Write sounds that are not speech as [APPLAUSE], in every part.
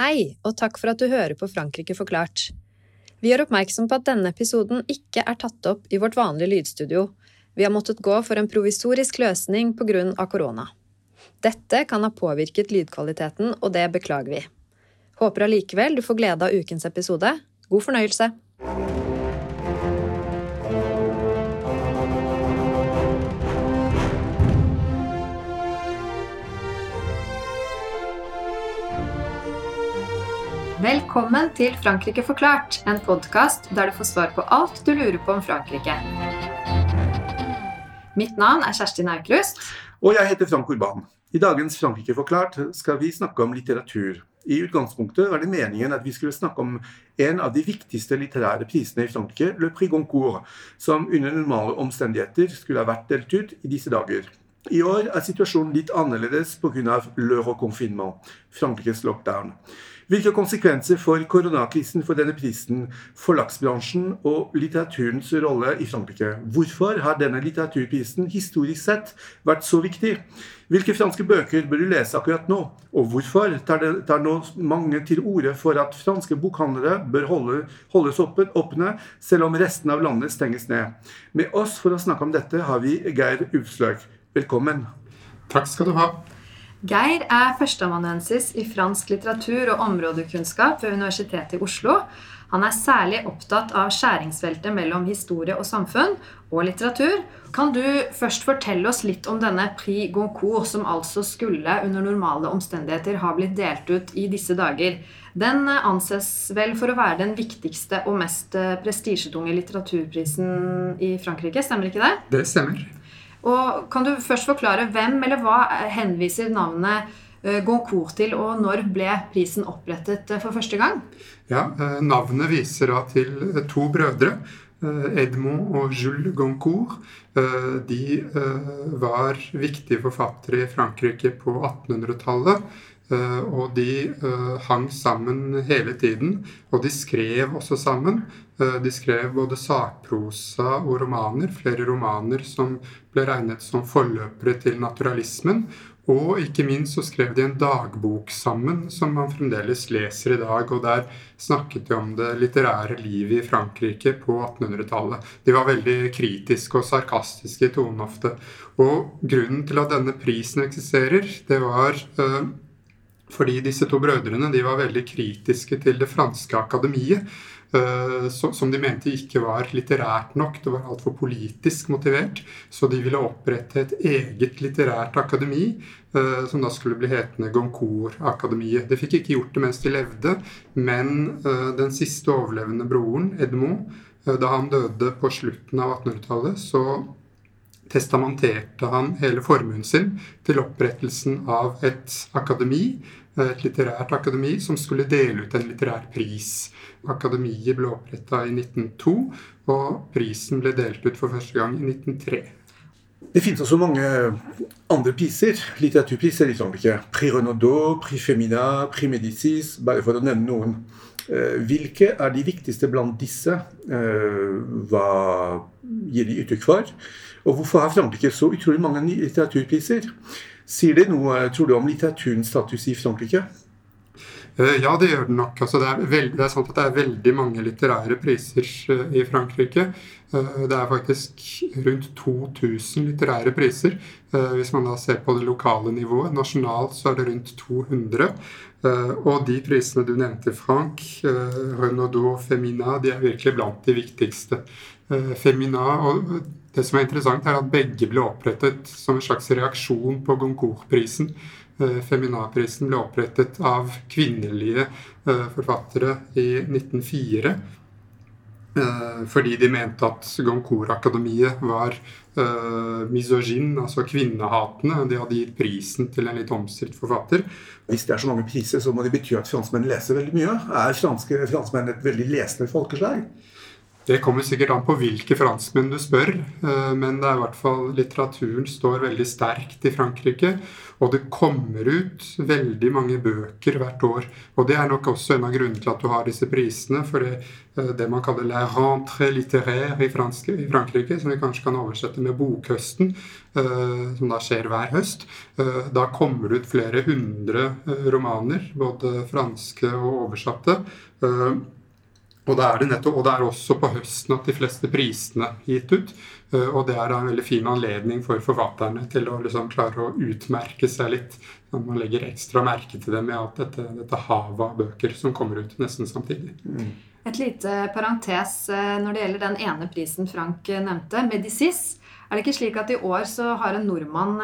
Hei, og takk for at du hører på Frankrike forklart. Vi gjør oppmerksom på at denne episoden ikke er tatt opp i vårt vanlige lydstudio. Vi har måttet gå for en provisorisk løsning av korona. Dette kan ha påvirket lydkvaliteten, og det beklager vi. Håper allikevel du får glede av ukens episode. God fornøyelse! Velkommen til Frankrike forklart, en podkast der du får svar på alt du lurer på om Frankrike. Mitt navn er Kjersti Aukrust. Og jeg heter Frank Urban. I dagens Frankrike forklart skal vi snakke om litteratur. I utgangspunktet var det meningen at vi skulle snakke om en av de viktigste litterære prisene i Frankrike, Le Prix Goncourt, som under normale omstendigheter skulle ha vært delt ut i disse dager. I år er situasjonen litt annerledes pga. l'euroconfinement, Frankrikes lockdown. Hvilke konsekvenser får koronakrisen for denne prisen, forlagsbransjen og litteraturens rolle i Frankrike? Hvorfor har denne litteraturprisen historisk sett vært så viktig? Hvilke franske bøker bør du lese akkurat nå? Og hvorfor tar, det, tar nå mange til orde for at franske bokhandlere bør holde, holdes åpne, selv om resten av landet stenges ned? Med oss for å snakke om dette har vi Geir Ufsløk. Velkommen. Takk skal du ha. Geir er førsteamanuensis i fransk litteratur og områdekunnskap ved Universitetet i Oslo. Han er særlig opptatt av skjæringsfeltet mellom historie og samfunn og litteratur. Kan du først fortelle oss litt om denne Prix Goncourt, som altså skulle under normale omstendigheter ha blitt delt ut i disse dager? Den anses vel for å være den viktigste og mest prestisjetunge litteraturprisen i Frankrike, stemmer ikke det? Det stemmer. Og Kan du først forklare hvem eller hva henviser navnet eh, Goncourt til, og når ble prisen opprettet eh, for første gang? Ja, eh, Navnet viser da til to brødre. Edmond og Jules Goncourt. De var viktige forfattere i Frankrike på 1800-tallet. Og de hang sammen hele tiden. Og de skrev også sammen. De skrev både sakprosa og romaner. Flere romaner som ble regnet som forløpere til naturalismen. Og ikke minst så skrev de en dagbok sammen som man fremdeles leser i dag. Og der snakket de om det litterære livet i Frankrike på 1800-tallet. De var veldig kritiske og sarkastiske i tonen ofte. Og grunnen til at denne prisen eksisterer, det var fordi disse to brødrene de var veldig kritiske til det franske akademiet. Eh, som de mente ikke var litterært nok. Det var altfor politisk motivert. Så de ville opprette et eget litterært akademi, eh, som da skulle bli hetende Goncourt-akademiet. De fikk ikke gjort det mens de levde, men eh, den siste overlevende broren, Edmond, da han døde på slutten av 1800-tallet, så testamenterte han hele formuen sin til opprettelsen av et akademi, et litterært akademi, som skulle dele ut en litterær pris. Akademiet ble oppretta i 1902, og prisen ble delt ut for første gang i 1903. Det finnes også mange andre priser, litteraturpriser liksom ikke. Prix Renaudot, Prix Femina, Prix Medicis, bare for å nevne noen. Eh, hvilke er de viktigste blant disse? Eh, hva gir de uttrykk for? Og hvorfor har Frankrike så utrolig mange litteraturpriser? Sier det noe, tror du, om litteraturens status i Frankrike? Eh, ja, det gjør den nok. Altså, det, er veld, det, er sant at det er veldig mange litterære priser uh, i Frankrike. Uh, det er faktisk rundt 2000 litterære priser. Hvis man da ser på det lokale nivået. Nasjonalt så er det rundt 200. og de prisene du nevnte, Frank, Renaudot, Femina, de er virkelig blant de viktigste. Femina, og Det som er interessant, er at begge ble opprettet som en slags reaksjon på Goncourt-prisen. Eh, Feminarprisen ble opprettet av kvinnelige eh, forfattere i 1904. Eh, fordi de mente at Goncourt-akademiet var misogyn, altså kvinnehatende. De hadde gitt prisen til en litt omstridt forfatter. Hvis det er så mange priser, så må det bety at franskmenn leser veldig mye. Er franske franskmenn et veldig lesende folkeslag? Det kommer sikkert an på hvilke franskmenn du spør, eh, men det er i hvert fall litteraturen står veldig sterkt i Frankrike. Og det kommer ut veldig mange bøker hvert år. Og det er nok også en av grunnene til at du har disse prisene. For det, eh, det man kaller la rentrée littéraire i, i, Frankrike, som vi kanskje kan oversette med bokhøsten, eh, som da skjer hver høst, da kommer det ut flere hundre romaner, både franske og oversatte. Og det, er det, nettopp, og det er også på høsten at de fleste prisene er gitt ut. Eh, og det er en veldig fin anledning for forfatterne til å liksom klare å utmerke seg litt. Når man legger ekstra merke til det med alt dette, dette havet av bøker som kommer ut nesten samtidig. Mm. Et lite parentes eh, når det gjelder den ene prisen Frank eh, nevnte, Medicis. Er det ikke slik at i år så har en nordmann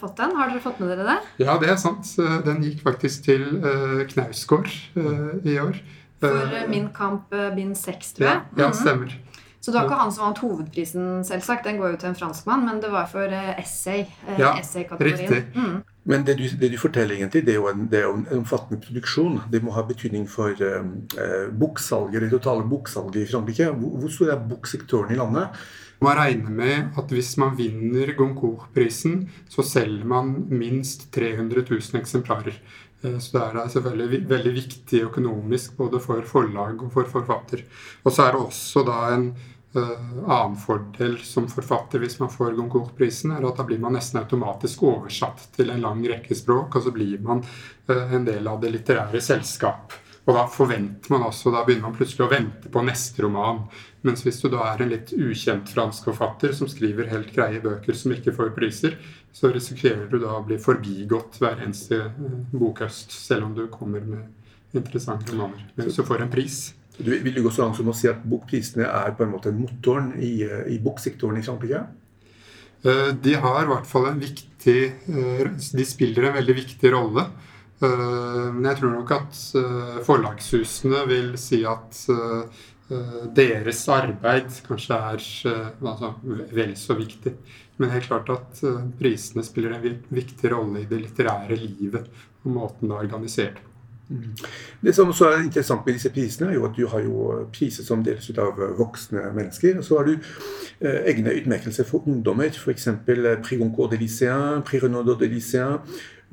fått den? Har dere fått med dere det? Ja, det er sant. Den gikk faktisk til Knausgård i år. For eh, Min kamp eh, bind 6, tror jeg. Ja, ja mhm. stemmer. Så det var ikke han som vant hovedprisen, selvsagt. Den går jo til en franskmann, men det var for uh, essay-kategorien. ja, riktig. Mm. Men det du, det du, forteller, egentlig, det er jo en, det er en omfattende produksjon. Det må ha betydning for eh, boksalget, det totale boksalget i Frankrike. Hvor, hvor stor er boksektoren i landet? Man regner med at hvis man vinner Goncourt-prisen, så selger man minst 300 000 eksemplarer. Eh, så det er selvfølgelig veldig viktig økonomisk både for forlag og for forfatter. Og så er det også da en uh, annen fordel som forfatter hvis man får Goncourt-prisen, er at da blir man nesten automatisk oversatt til en lang rekke språk, og så blir man uh, en del av det litterære selskap. Og da forventer man også, da begynner man plutselig å vente på neste roman. Mens hvis du da er en litt ukjent fransk forfatter som skriver helt greie bøker som ikke får priser, så risikerer du da å bli forbigått hver eneste eh, bokhøst, selv om du kommer med interessante romaner. Men hvis du får en pris du Vil du gå så langt som å si at bokprisene er på en måte motoren i, eh, i boksektoren i Frankrike? Eh, de har i hvert fall en viktig De spiller en veldig viktig rolle. Men jeg tror nok at forlagshusene vil si at deres arbeid kanskje er altså, vel så viktig. Men helt klart at eh, prisene spiller en viktig rolle i det litterære livet og måten det er organisert på. Mm. Det som også er interessant med disse prisene, er jo at du har jo priser som deles ut av voksne mennesker. Og så har du eh, egne utmerkelser for ungdommer, f.eks. Eh, Prix Goncourt de Lycéen, Prix Renaudot de Lycéen.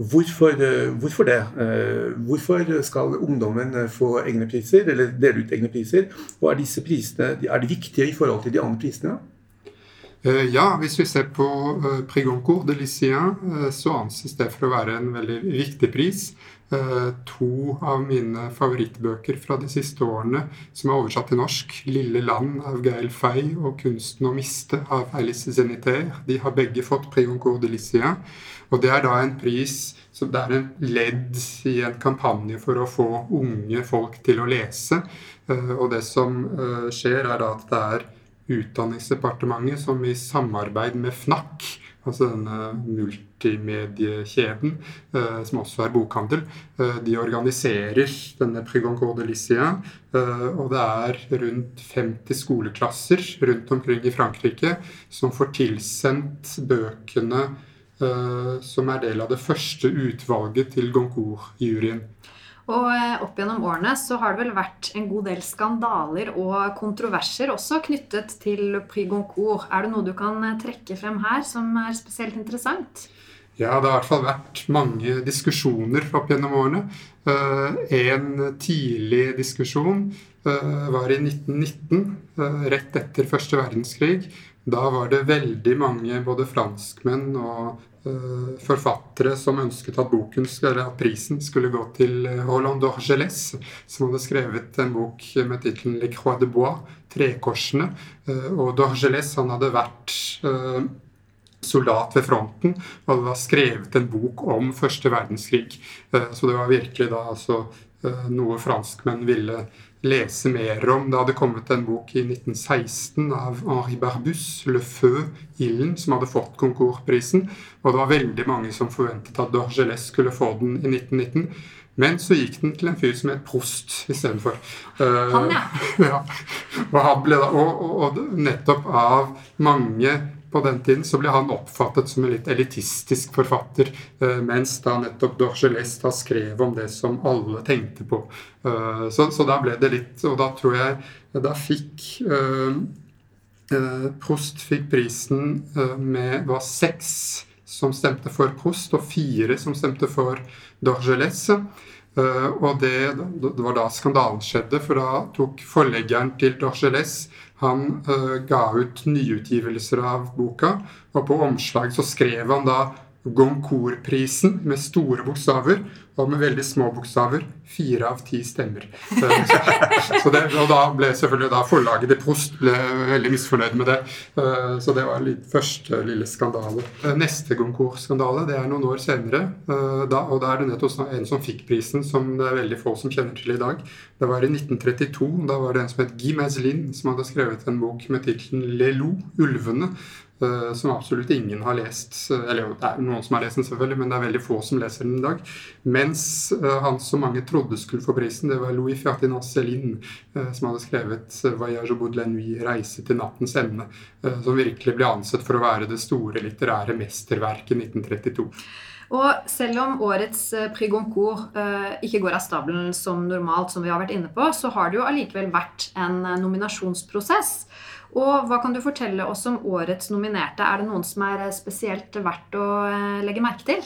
Hvorfor, eh, hvorfor, det? Eh, hvorfor skal ungdommen få egne priser, eller dele ut egne priser? Og er disse prisene er de viktige i forhold til de andre prisene? Eh, ja, hvis vi ser på Prix Goncourt de Lycien, så anses det for å være en veldig viktig pris. To av mine favorittbøker fra de siste årene som er oversatt til norsk, 'Lille land' av Geil Fey og 'Kunsten å miste' av Alice Zeniter, de har begge fått Prix Goncourt de Lycien. Og det er da en pris som det er en ledd i en kampanje for å få unge folk til å lese. og det som skjer, er at det er Utdanningsdepartementet, som i samarbeid med FNAC, altså denne multimediekjeden, eh, som også er bokhandel, eh, de organiserer denne Prigoncourt de Lycée. Eh, og det er rundt 50 skoleklasser rundt omkring i Frankrike som får tilsendt bøkene som er del av det første utvalget til Goncourt-juryen. Og eh, opp gjennom årene så har det vel vært en god del skandaler og kontroverser også knyttet til Prix Goncourt. Er det noe du kan eh, trekke frem her som er spesielt interessant? Ja, det har i hvert fall vært mange diskusjoner opp gjennom årene. Eh, en tidlig diskusjon var i 1919, rett etter første verdenskrig. Da var det veldig mange både franskmenn og forfattere som ønsket at, boken, at prisen skulle gå til Hollande Argelès, som hadde skrevet en bok med tittelen 'Le Croix de Bois', Trekorsene. Eh, og d'Orgelès hadde vært soldat ved fronten og hadde skrevet en bok om første verdenskrig. Så det var virkelig da altså noe franskmenn ville lese mer om. Det hadde kommet en bok i 1916 av Henri Barbus, 'Le Feu', 'Ilden', som hadde fått Goncourt-prisen. Og det var veldig mange som forventet at Dorgeles skulle få den i 1919. Men så gikk den til en fyr som het Prost istedenfor. Han, ja. [LAUGHS] ja. Og, han ble da, og, og, og nettopp av mange på den tiden så ble han oppfattet som en litt elitistisk forfatter, mens da nettopp Dorgelès da skrev om det som alle tenkte på. Så, så, da ble det litt Og da tror jeg da fikk Prost fikk prisen med var seks som stemte for Prost, og fire som stemte for Dorgelès. Uh, og det, det, var da skandalen skjedde, for da tok forleggeren til Dorgeles Han uh, ga ut nyutgivelser av boka, og på omslag så skrev han da Goncourt-prisen med store bokstaver og med veldig små bokstaver fire av ti stemmer. Så det, og da ble selvfølgelig da forlaget De Prost ble veldig misfornøyd med det. Eh, så det var litt første lille skandale. Eh, neste Goncourt-skandale det er noen år senere. Eh, da, og da er det nettopp en som fikk prisen, som det er veldig få som kjenner til i dag. Det var i 1932. Da var det en som het Guy Mazelin, som hadde skrevet en bok med tittelen 'Le Lou, ulvene. Eh, som absolutt ingen har lest. Eller det er noen som har lest den, selvfølgelig, men det er veldig få som leser den i dag. Mens uh, han som mange trodde skulle få prisen, det var Louis Fiatin Céline, uh, som hadde skrevet 'Voyage au bout de la nuit', 'Reise til nattens ende', som virkelig ble ansett for å være det store litterære mesterverket 1932. Og selv om årets Prix Goncourt eh, ikke går av stabelen som normalt, som vi har vært inne på, så har det jo allikevel vært en nominasjonsprosess. Og hva kan du fortelle oss om årets nominerte? Er det noen som er spesielt verdt å eh, legge merke til?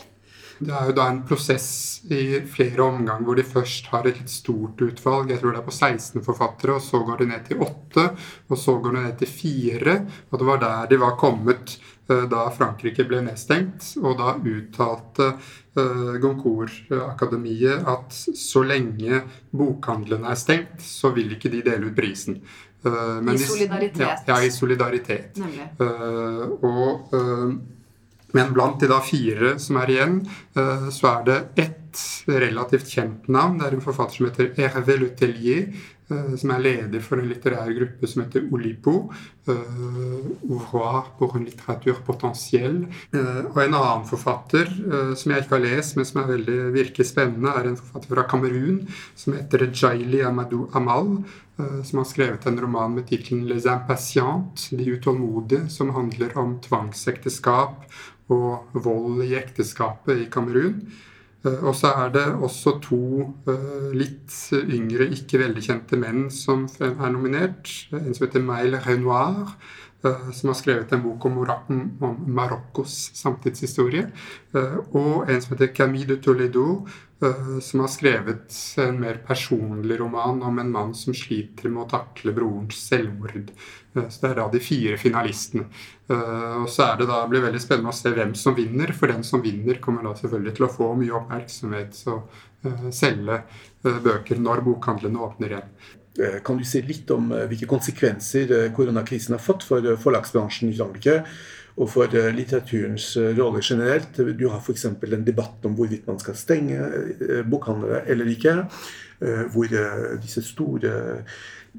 Det er jo da en prosess i flere omganger hvor de først har et litt stort utvalg. Jeg tror det er på 16 forfattere, og så går de ned til 8, og så går de ned til 4. Og det var der de var kommet eh, da Frankrike ble nedstengt. Og da uttalte Goncourt-akademiet at så lenge bokhandlene er stengt, så vil ikke de dele ut prisen. Uh, I solidaritet. Ja, ja, i solidaritet. Uh, og, uh, men blant de da fire som er igjen, så er det ett relativt kjent navn. Det er en forfatter som heter Hervé Letellier, Eh, som er leder for en litterær gruppe som heter Olipo. Ouvroir pour une litterature potentiell. Uh, og en annen forfatter som jeg ikke har lest, men som er veldig, virker spennende, er en forfatter fra Kamerun som heter Jaili Amadou Amal. Som har skrevet en roman med tittelen 'Les Impatientes', De utålmodige, som handler om tvangsekteskap og vold i ekteskapet i Kamerun. Eh, og så er det også to eh, litt yngre, ikke veldig kjente menn som er nominert. En som heter Mail Renoir, eh, som har skrevet en bok om, Marokkos samtidshistorie. Og en som heter Camille de Toledo, som har skrevet en mer personlig roman om en mann som sliter med å takle brorens selvmord. Så det er da de fire finalistene. Eh, og så er det da, blir veldig spennende å se hvem som vinner, for den som vinner, kommer da selvfølgelig til å få mye oppmerksomhet uh, selge uh, bøker når bokhandlene åpner igjen. Kan du si litt om hvilke konsekvenser koronakrisen har fått for forlagsbransjen i Frankrike? Og for litteraturens rolle generelt. Du har f.eks. en debatt om hvorvidt man skal stenge bokhandlere eller ikke. Hvor disse store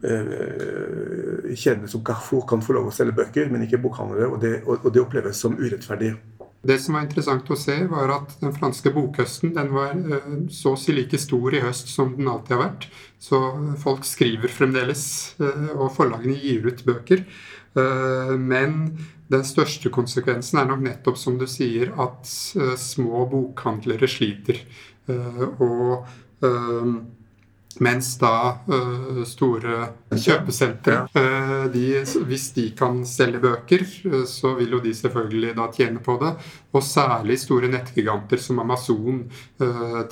Eh, kjedene som Carrefour kan få lov å selge bøker, men ikke bokhandlere. Og det, og det, oppleves som urettferdig. Det som var interessant å se, var at den franske bokhøsten den var eh, så å si like stor i høst som den alltid har vært. Så folk skriver fremdeles, eh, og forlagene gir ut bøker. Men den største konsekvensen er nok nettopp, som du sier, at små bokhandlere sliter. Og mens da uh, store kjøpesentre, uh, de, hvis de kan selge bøker, uh, så vil jo de selvfølgelig da tjene på det. Og særlig store nettgiganter som Amazon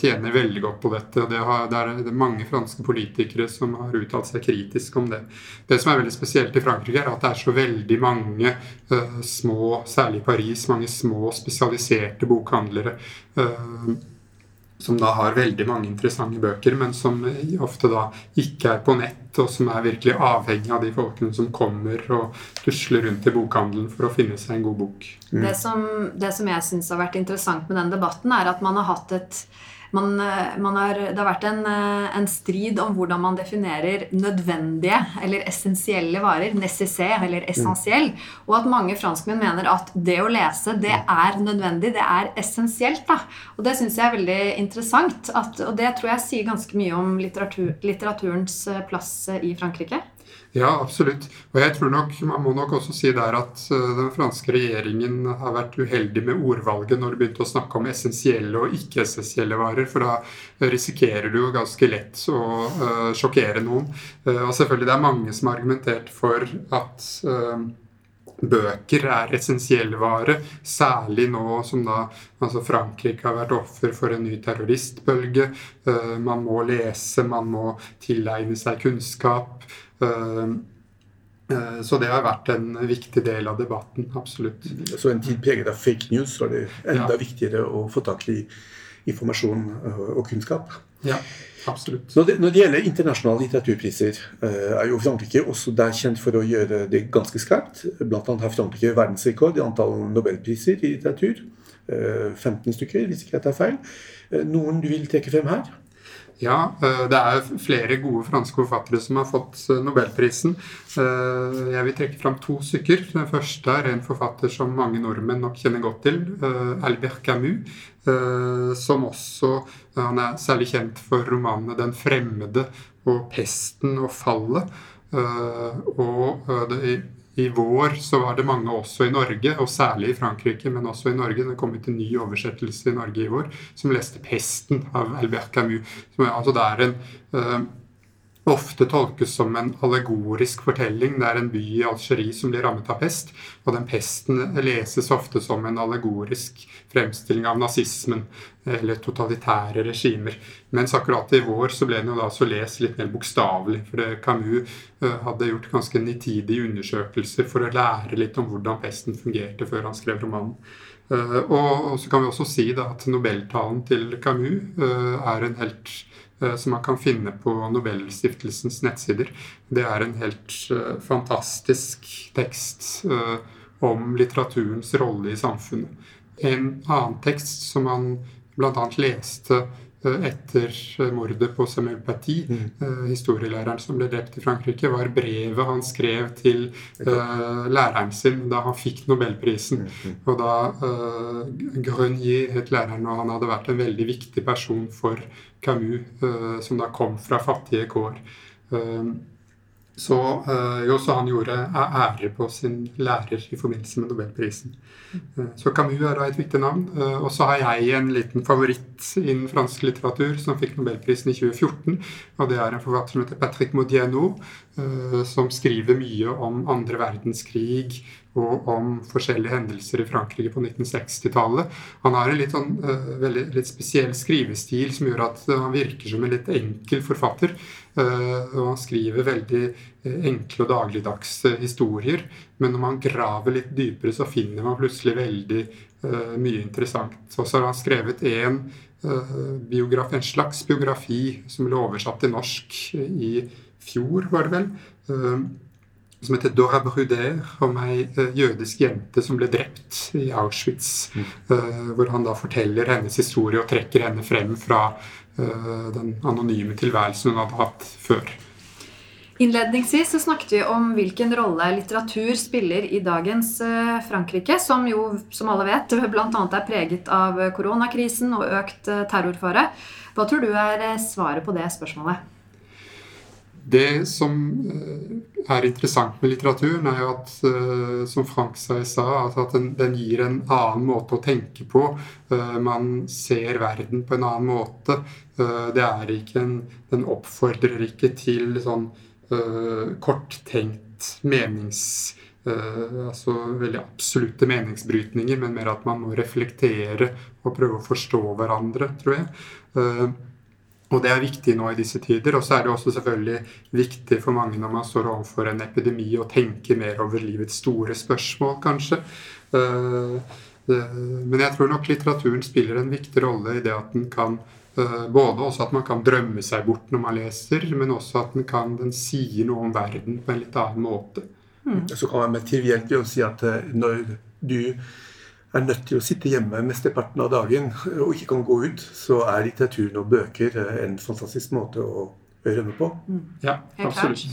tjener veldig godt på dette. det, har, det, er, det, er, mange franske politikere som har uttalt seg kritisk om det. Det som er veldig spesielt i Frankrike, er at det er så veldig mange små, særlig i Paris, mange små spesialiserte bokhandlere. Som da har veldig mange interessante bøker, men som ofte da ikke er på nett, og som er virkelig avhengig av de folkene som kommer og tusler rundt i bokhandelen for å finne seg en god bok. Mm. Det, som, det som jeg syns har vært interessant med den debatten, er at man har hatt et man, eh, man har, det har vært en, eh, en, strid om hvordan man definerer nødvendige eller essensielle varer. Necessaire eller essensiell. Og at mange franskmenn mener at det å lese, det er nødvendig. Det er essensielt. da. Og det syns jeg er veldig interessant. At, og det tror jeg sier ganske mye om litteratur, litteraturens eh, plass i Frankrike. Ja, absolutt. Og jeg tror nok, Man må nok også si der at eh, den franske regjeringen har vært uheldig med ordvalget når de begynte å snakke om essensielle og ikke-essensielle varer. For da risikerer du jo ganske lett å uh, sjokkere noen. Uh, og selvfølgelig det er mange som har argumentert for at uh, bøker er essensiell vare, særlig nå som da altså Frankrike har vært offer for en ny terroristbølge. Man må lese, man må tilegne seg kunnskap. Eh, eh, så det har vært en viktig del av debatten. Absolutt. Så en tid preget av fake news var det enda ja. viktigere å få tak i informasjon eh, og kunnskap. Ja, absolutt. Når det, når det gjelder internasjonale litteraturpriser, er jo Frankrike også der kjent for å gjøre det ganske skarpt. Blant annet har Frankrike verdensrekord i antall nobelpriser i litteratur. 15 stykker, hvis ikke jeg tar feil. Noen du vil trekke frem her? Ja, eh, det er flere gode franske forfattere som har fått eh, nobelprisen. Eh, jeg vil trekke fram to stykker. Den første er en forfatter som mange nordmenn nok kjenner godt til. Albert Camus. Som også Han er særlig kjent for romanene 'Den fremmede' og 'Pesten og fallet'. Og i vår så var det mange også i Norge, og særlig i Frankrike, men også i Norge. Det kom ut en ny oversettelse i Norge i vår som leste 'Pesten' av Albert Camus. Som, altså det er en uh, ofte tolkes som en allegorisk fortelling. Det er en by i Algerie som blir rammet av pest, og den pesten leses ofte som en allegorisk fremstilling av nazismen eller totalitære regimer. Mens akkurat i vår så ble den jo da så lest litt mer bokstavelig. For Camus eh, hadde gjort ganske nitidige undersøkelser for å lære litt om hvordan pesten fungerte før han skrev romanen. Eh, og så kan vi også si da at nobeltalen til Camus eh, er en helt som man kan finne på Nobelstiftelsens nettsider. Det er en helt uh, fantastisk tekst uh, om litteraturens rolle i samfunnet. En annen tekst som man bl.a. leste etter mordet på Samuel Paty, mm. historielæreren som ble drept i Frankrike, var brevet han skrev til læreren sin da han fikk nobelprisen. Mm. mm. Og da Grenier het læreren, og han hadde vært en veldig viktig person for Camus, eh, som da kom fra fattige kår. Eh, så eh, jo, så han gjorde ære på sin lærer i forbindelse med nobelprisen. Så Camus er da et viktig navn. Og så har jeg en liten favoritt innen fransk litteratur som fikk nobelprisen i 2014. Og det er en forfatter som heter Patrick Modiano, som skriver mye om andre verdenskrig, og om forskjellige hendelser i Frankrike på 1960-tallet. Han har en litt, sånn, veldig, litt spesiell skrivestil som gjør at han virker som en litt enkel forfatter. Uh, og han skriver veldig uh, enkle og dagligdagse historier. Men når man graver litt dypere, så finner man plutselig veldig mye interessant. Og så har han skrevet en, biograf, en slags biografi som ble oversatt til norsk i fjor, var det vel som heter Dora Bruder, om ei jødisk jente som ble drept i Auschwitz. Mm. Hvor han da forteller hennes historie og trekker henne frem fra den anonyme tilværelsen hun hadde hatt før. Innledningsvis så snakket vi om hvilken rolle litteratur spiller i dagens Frankrike, som jo, som alle vet, [LAUGHS] bl.a. er preget av koronakrisen og økt terrorfare. Hva tror du er svaret på det spørsmålet? Det som eh, er interessant med litteraturen, er jo at, eh, som Frank sa, at den, gir en annen måte å tenke på. Eh, man ser verden på en annen måte. Det er ikke en, Den oppfordrer ikke til sånn korttenkt menings... altså veldig absolutte meningsbrytninger, men mer at man må reflektere og prøve å forstå hverandre, tror jeg. Og det er viktig nå i disse tider. Og så er det også selvfølgelig viktig for mange når man står overfor en epidemi, å tenke mer over livets store spørsmål, kanskje. Eh, men jeg tror nok litteraturen spiller en viktig rolle i det at den kan eh, både også at man kan drømme seg bort når man leser, men også at den, kan, den sier noe om verden på en litt annen måte. Mm. Så kan man med trivielt å si at eh, når du er nødt til å sitte hjemme mesteparten av dagen og ikke kan gå ut, så er litteraturen og bøker en fantastisk måte å med på. Ja, Helt absolutt.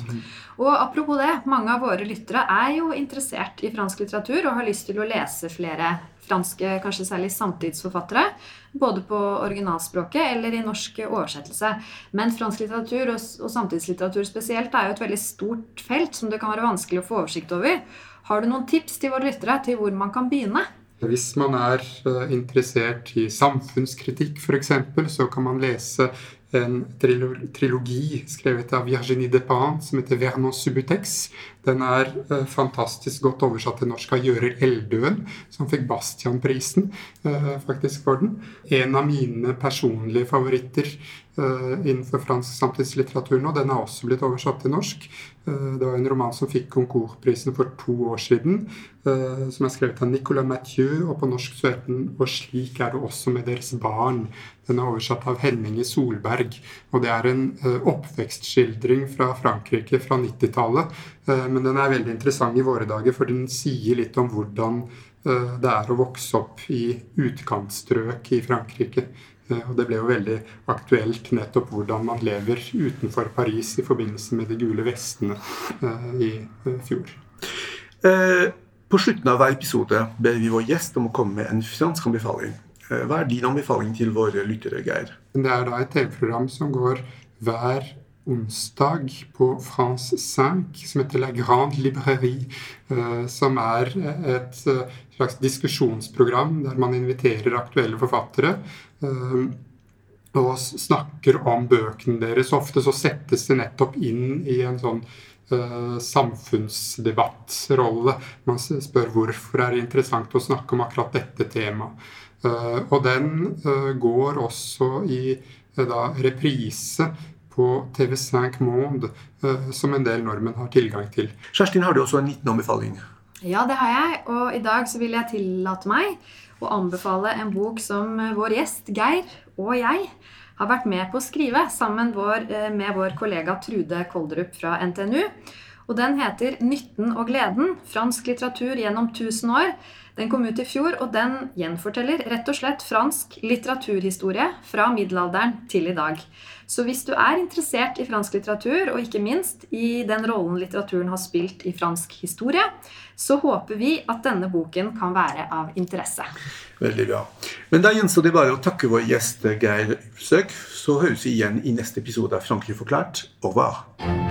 Og apropos det, mange av våre lyttere er jo interessert i fransk litteratur og har lyst til å lese flere franske, kanskje særlig samtidsforfattere. Både på originalspråket eller i norsk oversettelse. Men fransk litteratur, og, og samtidslitteratur spesielt, er jo et veldig stort felt som det kan være vanskelig å få oversikt over. Har du noen tips til våre lyttere til hvor man kan begynne? Hvis man er eh, interessert i samfunnskritikk f.eks., så kan man lese en trilogi skrevet av Virginie Despins som heter 'Vernon Subutex'. Den er uh, fantastisk godt oversatt til norsk av Gjører Eldøen, som fikk Bastian-prisen uh, faktisk for den. En av mine personlige favoritter innenfor fransk samtidslitteratur nå. Den er også blitt oversatt til norsk. Det var en roman som fikk Goncourt-prisen for to år siden, som er skrevet av Nicolas Mathieu, og på norsk så heter den 'Og slik er det også med deres barn'. Den er oversatt av Henning Solberg. Og det er en oppvekstskildring fra Frankrike fra 90-tallet. Uh, men den er veldig interessant i våre dager, for den sier litt om hvordan det er å vokse opp i utkantstrøk i Frankrike. Og det ble jo veldig aktuelt nettopp hvordan man lever utenfor Paris i forbindelse med de gule vestene i fjor. På slutten av hver episode ber vi vår gjest om å komme med en fransk anbefaling. Eh, hva er din anbefaling til våre lyttere, Geir? Det er da et TV-program som går hver onsdag på France 5, som heter La Grande Librairie. Eh, som er et eh, slags diskusjonsprogram der man inviterer aktuelle forfattere. Og snakker om bøkene deres. Ofte så settes det nettopp inn i en sånn samfunnsdebattrolle. Man spør hvorfor er det interessant å snakke om akkurat dette temaet. Eh, og den eh, går også i eh, da, reprise på TV5 Monde, som en del nordmenn har tilgang til. Kjerstin, har du også en liten anbefaling? Ja, det har jeg. Og i dag så vil jeg tillate meg å anbefale en bok som vår gjest Geir og jeg har vært med på å skrive sammen med vår kollega Trude Kolderup fra NTNU. Og den heter 'Nytten og gleden fransk litteratur gjennom 1000 år'. Den kom ut i fjor, og den gjenforteller rett og slett fransk litteraturhistorie fra middelalderen til i dag. Så hvis du er interessert i fransk litteratur, og ikke minst i den rollen litteraturen har spilt i fransk historie, så håper vi at denne boken kan være av interesse. Veldig bra. Men da gjenstår det bare å takke vår gjest Geir Søk. Så høres vi igjen i neste episode av Frankrike forklart. Au revoir.